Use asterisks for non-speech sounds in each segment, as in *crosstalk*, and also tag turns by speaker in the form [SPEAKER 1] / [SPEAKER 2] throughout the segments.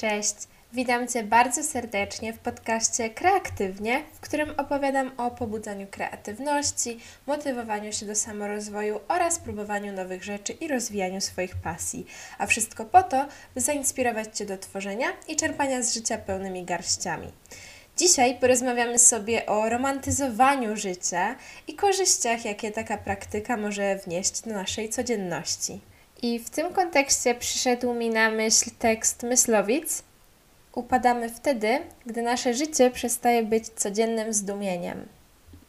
[SPEAKER 1] Cześć, witam Cię bardzo serdecznie w podcaście Kreatywnie, w którym opowiadam o pobudzaniu kreatywności, motywowaniu się do samorozwoju oraz próbowaniu nowych rzeczy i rozwijaniu swoich pasji. A wszystko po to, by zainspirować Cię do tworzenia i czerpania z życia pełnymi garściami. Dzisiaj porozmawiamy sobie o romantyzowaniu życia i korzyściach, jakie taka praktyka może wnieść do naszej codzienności. I w tym kontekście przyszedł mi na myśl tekst Myslowic. Upadamy wtedy, gdy nasze życie przestaje być codziennym zdumieniem.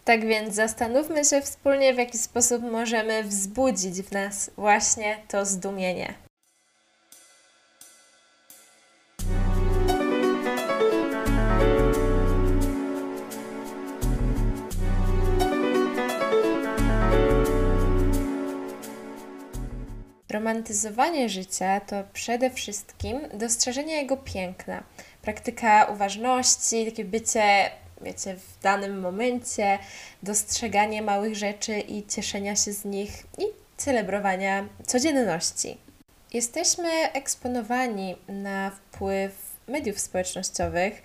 [SPEAKER 1] Tak więc zastanówmy się wspólnie, w jaki sposób możemy wzbudzić w nas właśnie to zdumienie. Romantyzowanie życia to przede wszystkim dostrzeżenie jego piękna, praktyka uważności, takie bycie, wiecie, w danym momencie, dostrzeganie małych rzeczy i cieszenia się z nich i celebrowania codzienności. Jesteśmy eksponowani na wpływ mediów społecznościowych,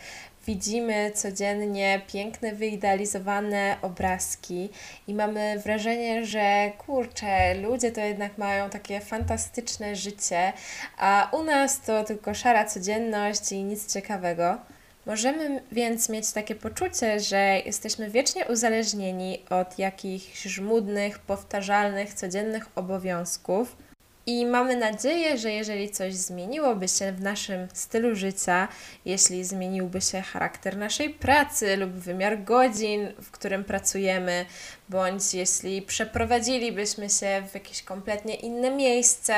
[SPEAKER 1] widzimy codziennie piękne, wyidealizowane obrazki i mamy wrażenie, że kurczę, ludzie to jednak mają takie fantastyczne życie, a u nas to tylko szara codzienność i nic ciekawego. Możemy więc mieć takie poczucie, że jesteśmy wiecznie uzależnieni od jakichś żmudnych, powtarzalnych, codziennych obowiązków i mamy nadzieję, że jeżeli coś zmieniłoby się w naszym stylu życia, jeśli zmieniłby się charakter naszej pracy lub wymiar godzin, w którym pracujemy, bądź jeśli przeprowadzilibyśmy się w jakieś kompletnie inne miejsce,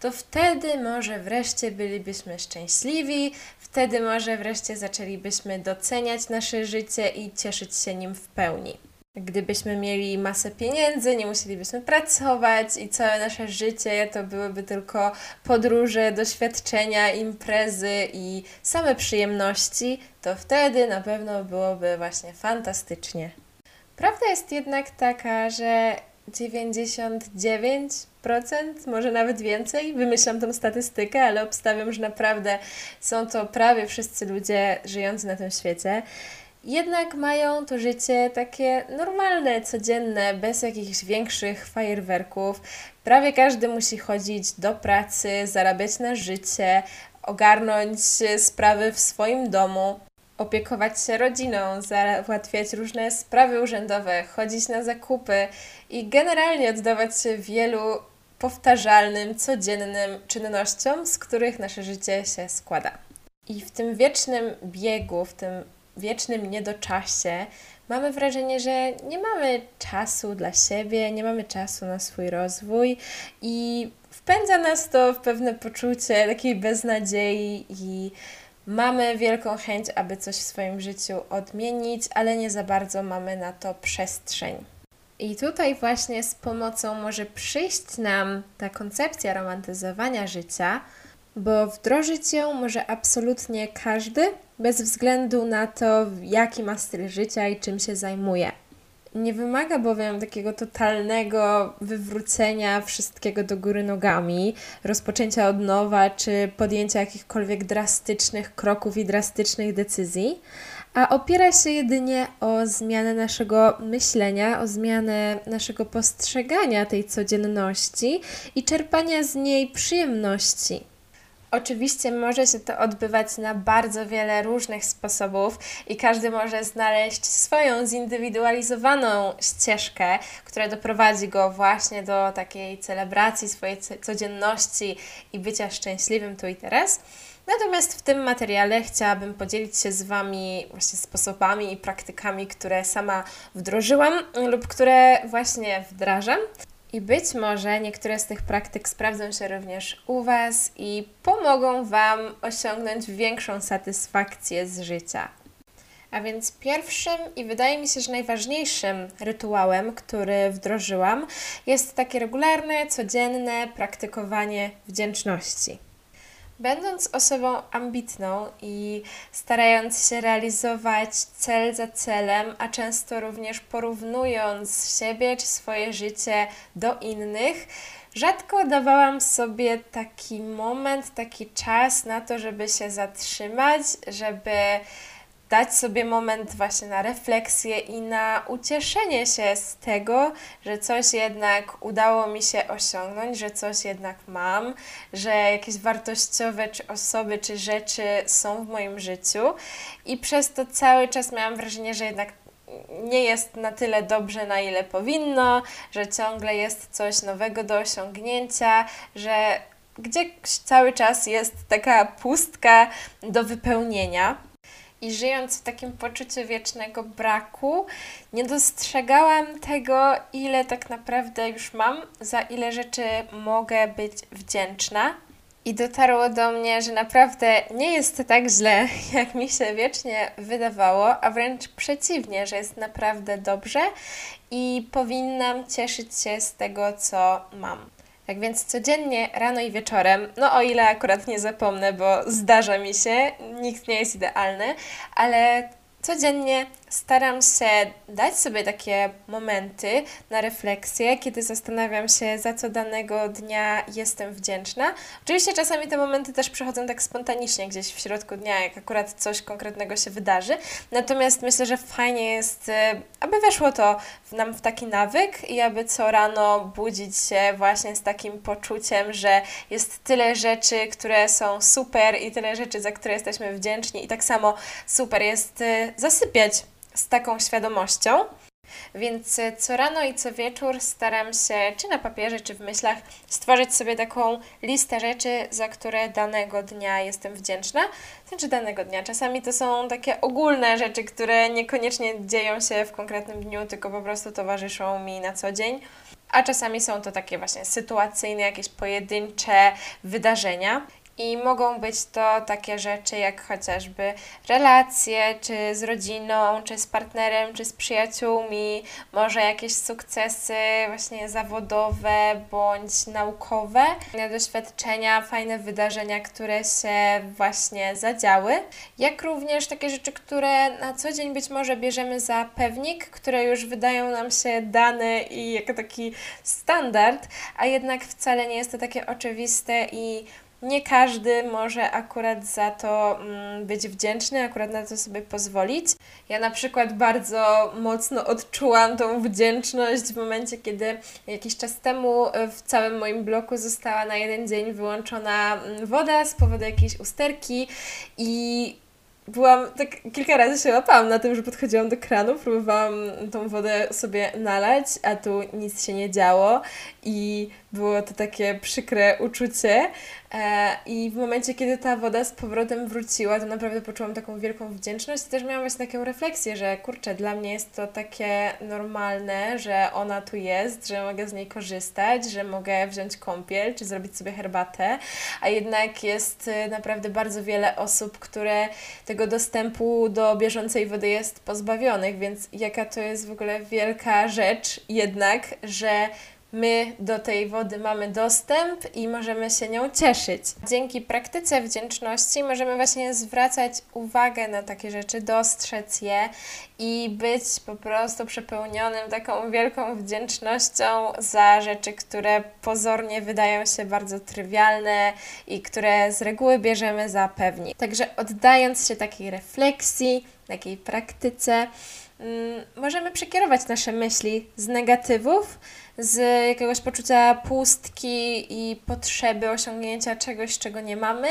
[SPEAKER 1] to wtedy może wreszcie bylibyśmy szczęśliwi, wtedy może wreszcie zaczęlibyśmy doceniać nasze życie i cieszyć się nim w pełni. Gdybyśmy mieli masę pieniędzy, nie musielibyśmy pracować i całe nasze życie to byłyby tylko podróże, doświadczenia, imprezy i same przyjemności, to wtedy na pewno byłoby właśnie fantastycznie. Prawda jest jednak taka, że 99%, może nawet więcej, wymyślam tą statystykę, ale obstawiam, że naprawdę są to prawie wszyscy ludzie żyjący na tym świecie jednak mają to życie takie normalne, codzienne, bez jakichś większych fajerwerków. Prawie każdy musi chodzić do pracy, zarabiać na życie, ogarnąć sprawy w swoim domu, opiekować się rodziną, załatwiać różne sprawy urzędowe, chodzić na zakupy i generalnie oddawać się wielu powtarzalnym, codziennym czynnościom, z których nasze życie się składa. I w tym wiecznym biegu, w tym wiecznym niedoczasie mamy wrażenie, że nie mamy czasu dla siebie, nie mamy czasu na swój rozwój i wpędza nas to w pewne poczucie takiej beznadziei i mamy wielką chęć, aby coś w swoim życiu odmienić, ale nie za bardzo mamy na to przestrzeń. I tutaj właśnie z pomocą może przyjść nam ta koncepcja romantyzowania życia, bo wdrożyć ją może absolutnie każdy, bez względu na to, jaki ma styl życia i czym się zajmuje. Nie wymaga bowiem takiego totalnego wywrócenia wszystkiego do góry nogami, rozpoczęcia od nowa czy podjęcia jakichkolwiek drastycznych kroków i drastycznych decyzji, a opiera się jedynie o zmianę naszego myślenia, o zmianę naszego postrzegania tej codzienności i czerpania z niej przyjemności. Oczywiście może się to odbywać na bardzo wiele różnych sposobów i każdy może znaleźć swoją zindywidualizowaną ścieżkę, która doprowadzi go właśnie do takiej celebracji swojej codzienności i bycia szczęśliwym tu i teraz. Natomiast w tym materiale chciałabym podzielić się z Wami właśnie sposobami i praktykami, które sama wdrożyłam lub które właśnie wdrażam. I być może niektóre z tych praktyk sprawdzą się również u Was i pomogą Wam osiągnąć większą satysfakcję z życia. A więc pierwszym i wydaje mi się, że najważniejszym rytuałem, który wdrożyłam, jest takie regularne, codzienne praktykowanie wdzięczności. Będąc osobą ambitną i starając się realizować cel za celem, a często również porównując siebie czy swoje życie do innych, Rzadko dawałam sobie taki moment, taki czas na to, żeby się zatrzymać, żeby dać sobie moment właśnie na refleksję i na ucieszenie się z tego, że coś jednak udało mi się osiągnąć, że coś jednak mam, że jakieś wartościowe czy osoby, czy rzeczy są w moim życiu i przez to cały czas miałam wrażenie, że jednak nie jest na tyle dobrze, na ile powinno, że ciągle jest coś nowego do osiągnięcia, że gdzieś cały czas jest taka pustka do wypełnienia. I żyjąc w takim poczuciu wiecznego braku, nie dostrzegałam tego, ile tak naprawdę już mam, za ile rzeczy mogę być wdzięczna. I dotarło do mnie, że naprawdę nie jest tak źle, *laughs* jak mi się wiecznie wydawało, a wręcz przeciwnie, że jest naprawdę dobrze i powinnam cieszyć się z tego, co mam. Tak więc codziennie, rano i wieczorem, no o ile akurat nie zapomnę, bo zdarza mi się, nikt nie jest idealny, ale codziennie staram się dać sobie takie momenty na refleksję, kiedy zastanawiam się, za co danego dnia jestem wdzięczna. Oczywiście czasami te momenty też przychodzą tak spontanicznie, gdzieś w środku dnia, jak akurat coś konkretnego się wydarzy. Natomiast myślę, że fajnie jest, e, aby weszło to nam w taki nawyk i aby co rano budzić się właśnie z takim poczuciem, że jest tyle rzeczy, które są super i tyle rzeczy, za które jesteśmy wdzięczni i tak samo super jest e, zasypiać z taką świadomością. Więc e, co rano i co wieczór staram się, czy na papierze, czy w myślach, stworzyć sobie taką listę rzeczy, za które danego dnia jestem wdzięczna. Znaczy danego dnia. Czasami to są takie ogólne rzeczy, które niekoniecznie dzieją się w konkretnym dniu, tylko po prostu towarzyszą mi na co dzień. A czasami są to takie właśnie sytuacyjne, jakieś pojedyncze wydarzenia. I mogą być to takie rzeczy jak chociażby relacje, czy z rodziną, czy z partnerem, czy z przyjaciółmi, może jakieś sukcesy właśnie zawodowe bądź naukowe, doświadczenia, fajne wydarzenia, które się właśnie zadziały, jak również takie rzeczy, które na co dzień być może bierzemy za pewnik, które już wydają nam się dane i jako taki standard, a jednak wcale nie jest to takie oczywiste i nie każdy może akurat za to mm, być wdzięczny, akurat na to sobie pozwolić. Ja na przykład bardzo mocno odczułam tą wdzięczność w momencie, kiedy jakiś czas temu e, w całym moim bloku została na jeden dzień wyłączona mm, woda z powodu jakiejś usterki i byłam, tak kilka razy się łapałam na tym, że podchodziłam do kranu, próbowałam tą wodę sobie nalać, a tu nic się nie działo i było to takie przykre uczucie. E, I w momencie, kiedy ta woda z powrotem wróciła, to naprawdę poczułam taką wielką wdzięczność i też miałam właśnie taką refleksję, że kurczę, dla mnie jest to takie normalne, że ona tu jest, że mogę z niej korzystać, że mogę wziąć kąpiel czy zrobić sobie herbatę, a jednak jest e, naprawdę bardzo wiele osób, które tego dostępu do bieżącej wody jest pozbawionych, więc jaka to jest w ogóle wielka rzecz jednak, że my do tej wody mamy dostęp i możemy się nią cieszyć. Dzięki praktyce wdzięczności możemy właśnie zwracać uwagę na takie rzeczy, dostrzec je i być po prostu przepełnionym taką wielką wdzięcznością za rzeczy, które pozornie wydają się bardzo trywialne i które z reguły bierzemy za pewni. Także oddając się takiej refleksji, takiej praktyce, możemy przekierować nasze myśli z negatywów z jakiegoś poczucia pustki i potrzeby osiągnięcia czegoś, czego nie mamy,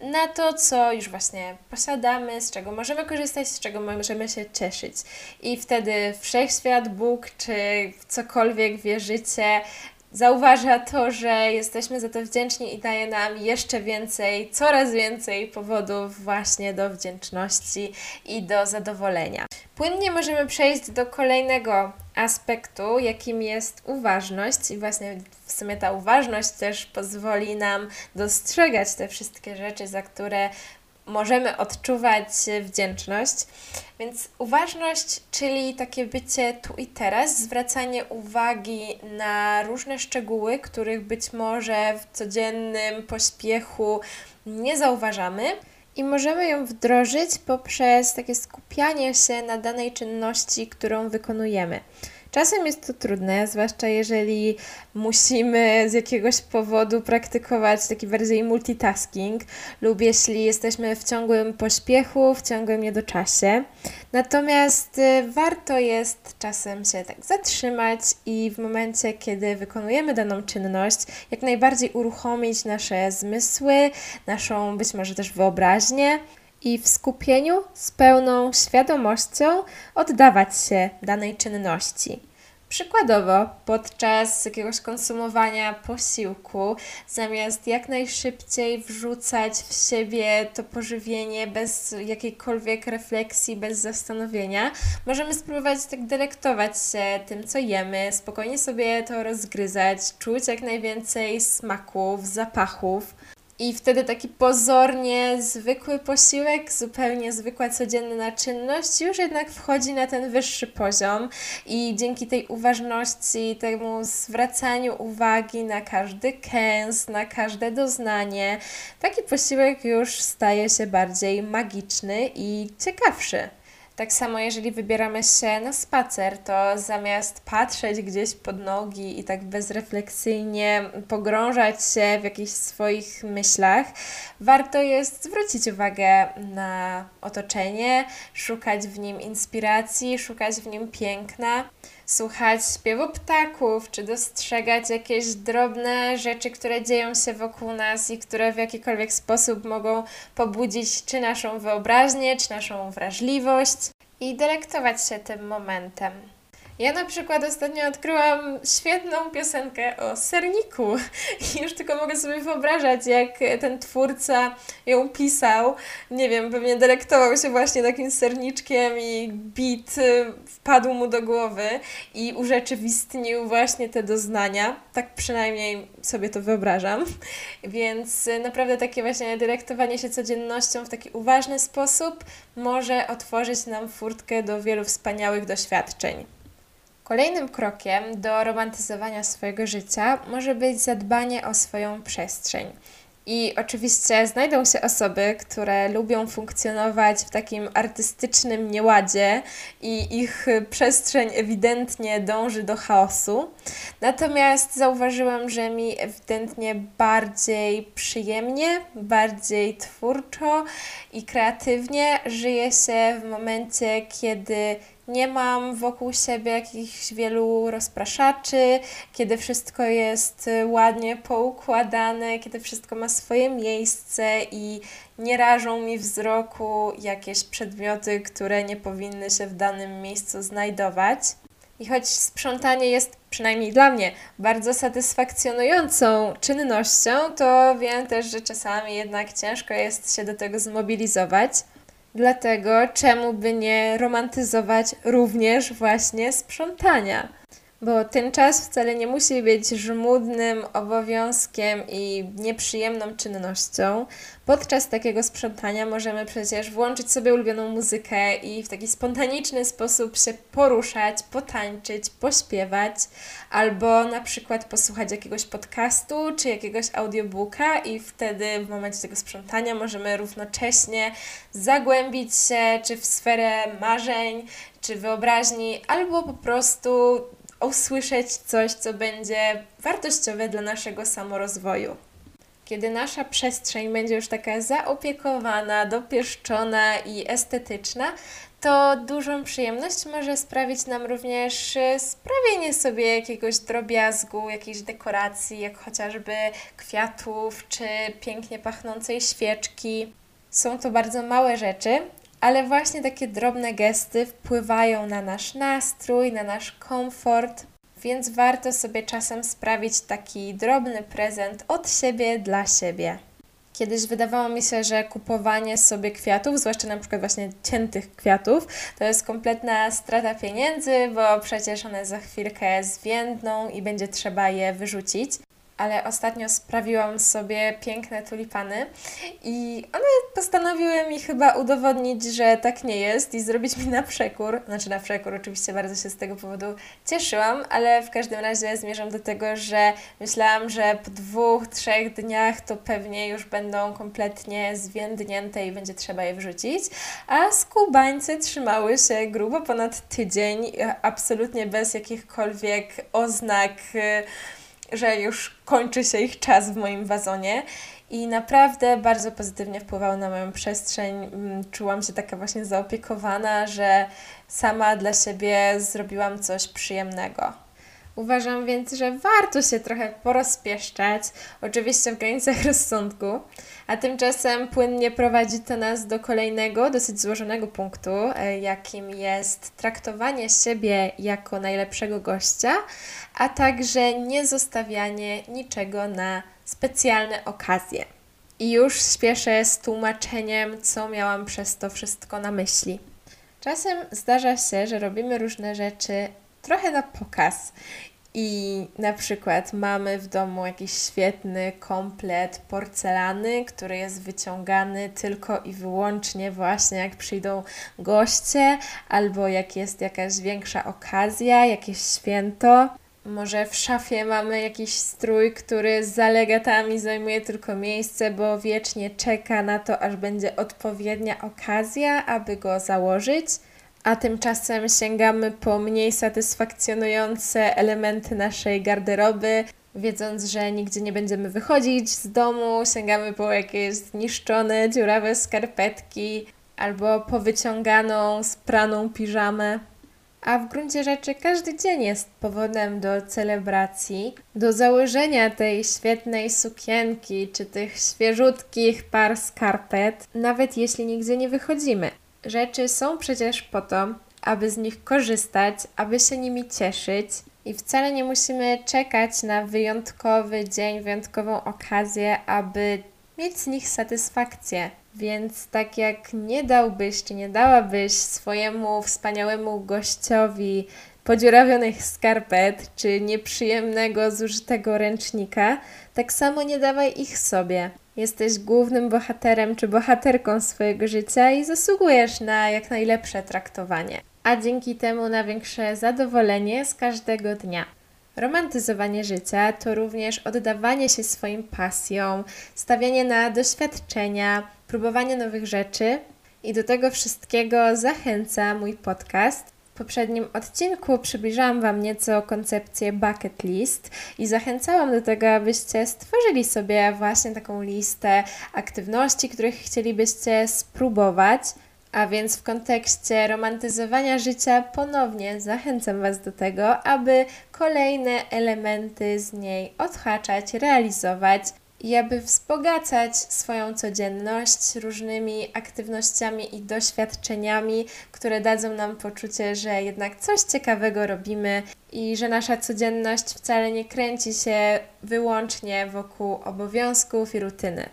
[SPEAKER 1] na to, co już właśnie posiadamy, z czego możemy korzystać, z czego możemy się cieszyć. I wtedy wszechświat, Bóg, czy w cokolwiek wierzycie, zauważa to, że jesteśmy za to wdzięczni i daje nam jeszcze więcej, coraz więcej powodów właśnie do wdzięczności i do zadowolenia. Płynnie możemy przejść do kolejnego aspektu, jakim jest uważność, i właśnie w sumie ta uważność też pozwoli nam dostrzegać te wszystkie rzeczy, za które możemy odczuwać wdzięczność. Więc uważność, czyli takie bycie tu i teraz, zwracanie uwagi na różne szczegóły, których być może w codziennym pośpiechu nie zauważamy. I możemy ją wdrożyć poprzez takie skupianie się na danej czynności, którą wykonujemy. Czasem jest to trudne, zwłaszcza jeżeli musimy z jakiegoś powodu praktykować taki bardziej multitasking lub jeśli jesteśmy w ciągłym pośpiechu, w ciągłym niedoczasie. Natomiast y, warto jest czasem się tak zatrzymać i w momencie, kiedy wykonujemy daną czynność, jak najbardziej uruchomić nasze zmysły, naszą być może też wyobraźnię i w skupieniu z pełną świadomością oddawać się danej czynności. Przykładowo, podczas jakiegoś konsumowania posiłku, zamiast jak najszybciej wrzucać w siebie to pożywienie bez jakiejkolwiek refleksji, bez zastanowienia, możemy spróbować tak delektować się tym, co jemy, spokojnie sobie to rozgryzać, czuć jak najwięcej smaków, zapachów. I wtedy taki pozornie zwykły posiłek, zupełnie zwykła codzienna czynność już jednak wchodzi na ten wyższy poziom i dzięki tej uważności, temu zwracaniu uwagi na każdy kęs, na każde doznanie, taki posiłek już staje się bardziej magiczny i ciekawszy. Tak samo, jeżeli wybieramy się na spacer, to zamiast patrzeć gdzieś pod nogi i tak bezrefleksyjnie pogrążać się w jakichś swoich myślach, warto jest zwrócić uwagę na otoczenie, szukać w nim inspiracji, szukać w nim piękna słuchać śpiewu ptaków, czy dostrzegać jakieś drobne rzeczy, które dzieją się wokół nas i które w jakikolwiek sposób mogą pobudzić czy naszą wyobraźnię, czy naszą wrażliwość i delektować się tym momentem. Ja na przykład ostatnio odkryłam świetną piosenkę o serniku i już tylko mogę sobie wyobrażać, jak ten twórca ją pisał. Nie wiem, pewnie delektował się właśnie takim serniczkiem i beat y, wpadł mu do głowy i urzeczywistnił właśnie te doznania. Tak przynajmniej sobie to wyobrażam. Więc y, naprawdę takie właśnie delektowanie się codziennością w taki uważny sposób może otworzyć nam furtkę do wielu wspaniałych doświadczeń. Kolejnym krokiem do romantyzowania swojego życia może być zadbanie o swoją przestrzeń. I oczywiście znajdą się osoby, które lubią funkcjonować w takim artystycznym nieładzie i ich przestrzeń ewidentnie dąży do chaosu. Natomiast zauważyłam, że mi ewidentnie bardziej przyjemnie, bardziej twórczo i kreatywnie żyje się w momencie, kiedy nie mam wokół siebie jakichś wielu rozpraszaczy, kiedy wszystko jest y, ładnie poukładane, kiedy wszystko ma swoje miejsce i nie rażą mi wzroku jakieś przedmioty, które nie powinny się w danym miejscu znajdować. I choć sprzątanie jest przynajmniej dla mnie bardzo satysfakcjonującą czynnością, to wiem też, że czasami jednak ciężko jest się do tego zmobilizować. Dlatego czemu by nie romantyzować również właśnie sprzątania? Bo ten czas wcale nie musi być żmudnym obowiązkiem i nieprzyjemną czynnością. Podczas takiego sprzątania możemy przecież włączyć sobie ulubioną muzykę i w taki spontaniczny sposób się poruszać, potańczyć, pośpiewać, albo na przykład posłuchać jakiegoś podcastu czy jakiegoś audiobooka i wtedy w momencie tego sprzątania możemy równocześnie zagłębić się czy w sferę marzeń, czy wyobraźni, albo po prostu usłyszeć coś, co będzie wartościowe dla naszego samorozwoju. Kiedy nasza przestrzeń będzie już taka zaopiekowana, dopieszczona i estetyczna, to dużą przyjemność może sprawić nam również y, sprawienie sobie jakiegoś drobiazgu, jakiejś dekoracji, jak chociażby kwiatów czy pięknie pachnącej świeczki. Są to bardzo małe rzeczy, ale właśnie takie drobne gesty wpływają na nasz nastrój, na nasz komfort, więc warto sobie czasem sprawić taki drobny prezent od siebie dla siebie. Kiedyś wydawało mi się, że kupowanie sobie kwiatów, zwłaszcza na przykład właśnie ciętych kwiatów, to jest kompletna strata pieniędzy, bo przecież one za chwilkę zwiędną i będzie trzeba je wyrzucić. Ale ostatnio sprawiłam sobie piękne tulipany i one postanowiły mi chyba udowodnić, że tak nie jest i zrobić mi na przekór. Znaczy na przekór, oczywiście bardzo się z tego powodu cieszyłam, ale w każdym razie zmierzam do tego, że myślałam, że po dwóch, trzech dniach to pewnie już będą kompletnie zwiędnięte i będzie trzeba je wrzucić, a skubańce trzymały się grubo ponad tydzień, absolutnie bez jakichkolwiek oznak że już kończy się ich czas w moim wazonie i naprawdę bardzo pozytywnie wpływało na moją przestrzeń. Mm, czułam się taka właśnie zaopiekowana, że sama dla siebie zrobiłam coś przyjemnego. Uważam więc, że warto się trochę porozpieszczać, oczywiście w granicach rozsądku, a tymczasem płynnie prowadzi to nas do kolejnego, dosyć złożonego punktu, e, jakim jest traktowanie siebie jako najlepszego gościa, a także nie zostawianie niczego na specjalne okazje. I już śpieszę z tłumaczeniem, co miałam przez to wszystko na myśli. Czasem zdarza się, że robimy różne rzeczy trochę na pokaz i na przykład mamy w domu jakiś świetny komplet porcelany, który jest wyciągany tylko i wyłącznie właśnie jak przyjdą goście, albo jak jest jakaś większa okazja, jakieś święto. Może w szafie mamy jakiś strój, który z zalegatami zajmuje tylko miejsce, bo wiecznie czeka na to, aż będzie odpowiednia okazja, aby go założyć a tymczasem sięgamy po mniej satysfakcjonujące elementy naszej garderoby, wiedząc, że nigdzie nie będziemy wychodzić z domu, sięgamy po jakieś zniszczone, dziurawe skarpetki albo po wyciąganą, spraną piżamę. A w gruncie rzeczy każdy dzień jest powodem do celebracji, do założenia tej świetnej sukienki czy tych świeżutkich par skarpet, nawet jeśli nigdzie nie wychodzimy. Rzeczy są przecież po to, aby z nich korzystać, aby się nimi cieszyć. I wcale nie musimy czekać na wyjątkowy dzień, wyjątkową okazję, aby mieć z nich satysfakcję. Więc tak jak nie dałbyś czy nie dałabyś swojemu wspaniałemu gościowi podziurawionych skarpet czy nieprzyjemnego zużytego ręcznika, tak samo nie dawaj ich sobie. Jesteś głównym bohaterem czy bohaterką swojego życia i zasługujesz na jak najlepsze traktowanie, a dzięki temu na większe zadowolenie z każdego dnia. Romantyzowanie życia to również oddawanie się swoim pasjom, stawianie na doświadczenia, próbowanie nowych rzeczy i do tego wszystkiego zachęca mój podcast w poprzednim odcinku przybliżałam Wam nieco koncepcję bucket list i zachęcałam do tego, abyście stworzyli sobie właśnie taką listę aktywności, których chcielibyście spróbować. A więc w kontekście romantyzowania życia ponownie zachęcam Was do tego, aby kolejne elementy z niej odhaczać, realizować i aby wzbogacać swoją codzienność różnymi aktywnościami i doświadczeniami, które dadzą nam poczucie, że jednak coś ciekawego robimy i że nasza codzienność wcale nie kręci się wyłącznie wokół obowiązków i rutyny.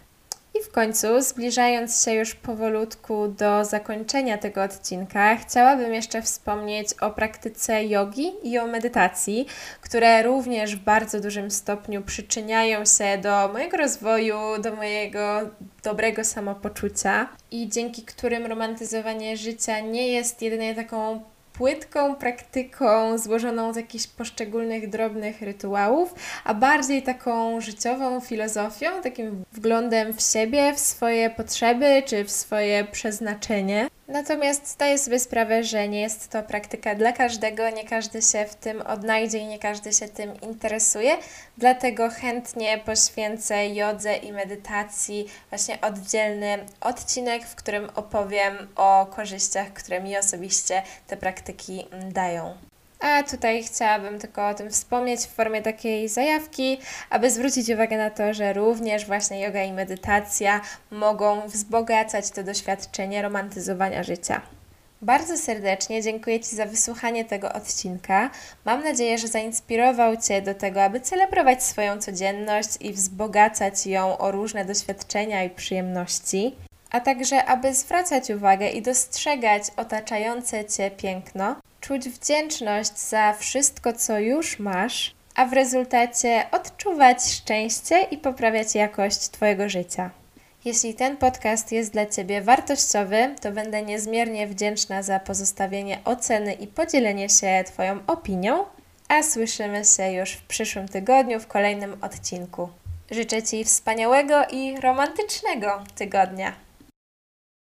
[SPEAKER 1] Końcu, zbliżając się już powolutku do zakończenia tego odcinka, chciałabym jeszcze wspomnieć o praktyce jogi i o medytacji, które również w bardzo dużym stopniu przyczyniają się do mojego rozwoju, do mojego dobrego samopoczucia i dzięki którym romantyzowanie życia nie jest jedynie taką płytką praktyką złożoną z jakichś poszczególnych drobnych rytuałów, a bardziej taką życiową filozofią, takim wglądem w siebie, w swoje potrzeby czy w swoje przeznaczenie. Natomiast zdaję sobie sprawę, że nie jest to praktyka dla każdego, nie każdy się w tym odnajdzie i nie każdy się tym interesuje, dlatego chętnie poświęcę jodze i medytacji właśnie oddzielny odcinek, w którym opowiem o korzyściach, które mi osobiście te praktyki dają. A tutaj chciałabym tylko o tym wspomnieć w formie takiej zajawki, aby zwrócić uwagę na to, że również właśnie yoga i medytacja mogą wzbogacać to doświadczenie romantyzowania życia. Bardzo serdecznie dziękuję Ci za wysłuchanie tego odcinka. Mam nadzieję, że zainspirował Cię do tego, aby celebrować swoją codzienność i wzbogacać ją o różne doświadczenia i przyjemności, a także aby zwracać uwagę i dostrzegać otaczające Cię piękno czuć wdzięczność za wszystko, co już masz, a w rezultacie odczuwać szczęście i poprawiać jakość Twojego życia. Jeśli ten podcast jest dla Ciebie wartościowy, to będę niezmiernie wdzięczna za pozostawienie oceny i podzielenie się Twoją opinią, a słyszymy się już w przyszłym tygodniu w kolejnym odcinku. Życzę Ci wspaniałego i romantycznego tygodnia.